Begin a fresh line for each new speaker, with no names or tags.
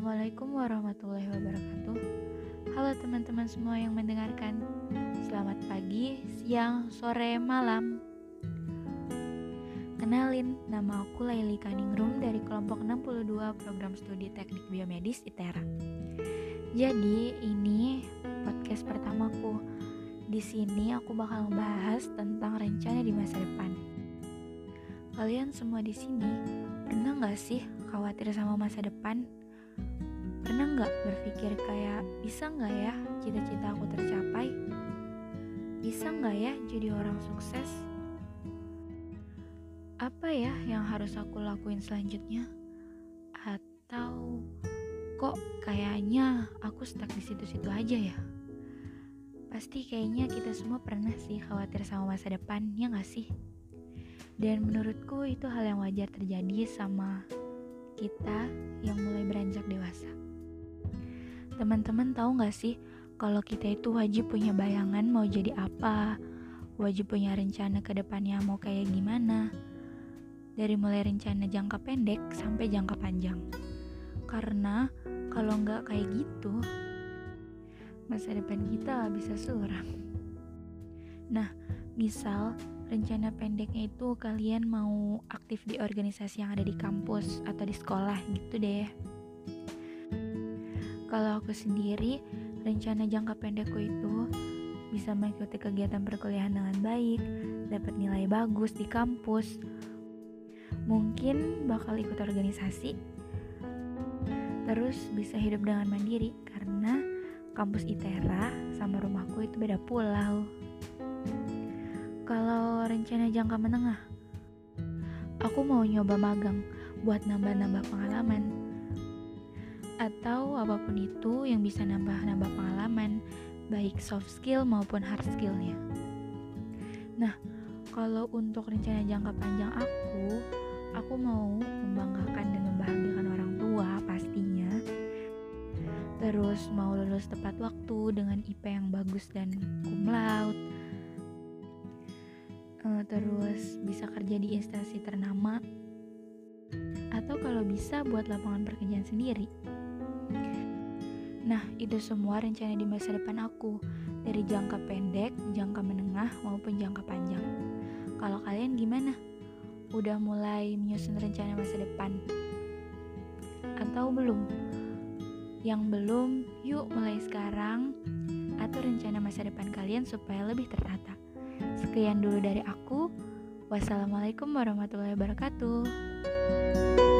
Assalamualaikum warahmatullahi wabarakatuh. Halo teman-teman semua yang mendengarkan. Selamat pagi, siang, sore, malam. Kenalin, nama aku Laili Kaningrum dari kelompok 62 program studi teknik biomedis ITERA. Jadi, ini podcast pertamaku. Di sini aku bakal membahas tentang rencana di masa depan. Kalian semua di sini pernah nggak sih khawatir sama masa depan? Pernah nggak berpikir kayak bisa nggak ya cita-cita aku tercapai? Bisa nggak ya jadi orang sukses? Apa ya yang harus aku lakuin selanjutnya? Atau kok kayaknya aku stuck di situ-situ aja ya? Pasti kayaknya kita semua pernah sih khawatir sama masa depan, ya nggak sih? Dan menurutku itu hal yang wajar terjadi sama kita yang mulai beranjak dewasa. Teman-teman tahu gak sih kalau kita itu wajib punya bayangan mau jadi apa, wajib punya rencana ke depannya mau kayak gimana. Dari mulai rencana jangka pendek sampai jangka panjang. Karena kalau nggak kayak gitu, masa depan kita bisa suram. Nah, misal rencana pendeknya itu kalian mau aktif di organisasi yang ada di kampus atau di sekolah gitu deh. Kalau aku sendiri, rencana jangka pendekku itu bisa mengikuti kegiatan perkuliahan dengan baik, dapat nilai bagus di kampus, mungkin bakal ikut organisasi, terus bisa hidup dengan mandiri karena kampus ITERA sama rumahku itu beda pulau. Rencana jangka menengah, aku mau nyoba magang buat nambah-nambah pengalaman. Atau apa pun itu yang bisa nambah-nambah pengalaman, baik soft skill maupun hard skillnya. Nah, kalau untuk rencana jangka panjang aku, aku mau membanggakan dan membahagiakan orang tua pastinya. Terus mau lulus tepat waktu dengan IP yang bagus dan cum laude uh, terus bisa kerja di instansi ternama atau kalau bisa buat lapangan pekerjaan sendiri. Nah, itu semua rencana di masa depan aku dari jangka pendek, jangka menengah maupun jangka panjang. Kalau kalian gimana? Udah mulai menyusun rencana masa depan? Atau belum? Yang belum, yuk mulai sekarang atur rencana masa depan kalian supaya lebih tertata. Sekian dulu dari aku. Wassalamualaikum warahmatullahi wabarakatuh.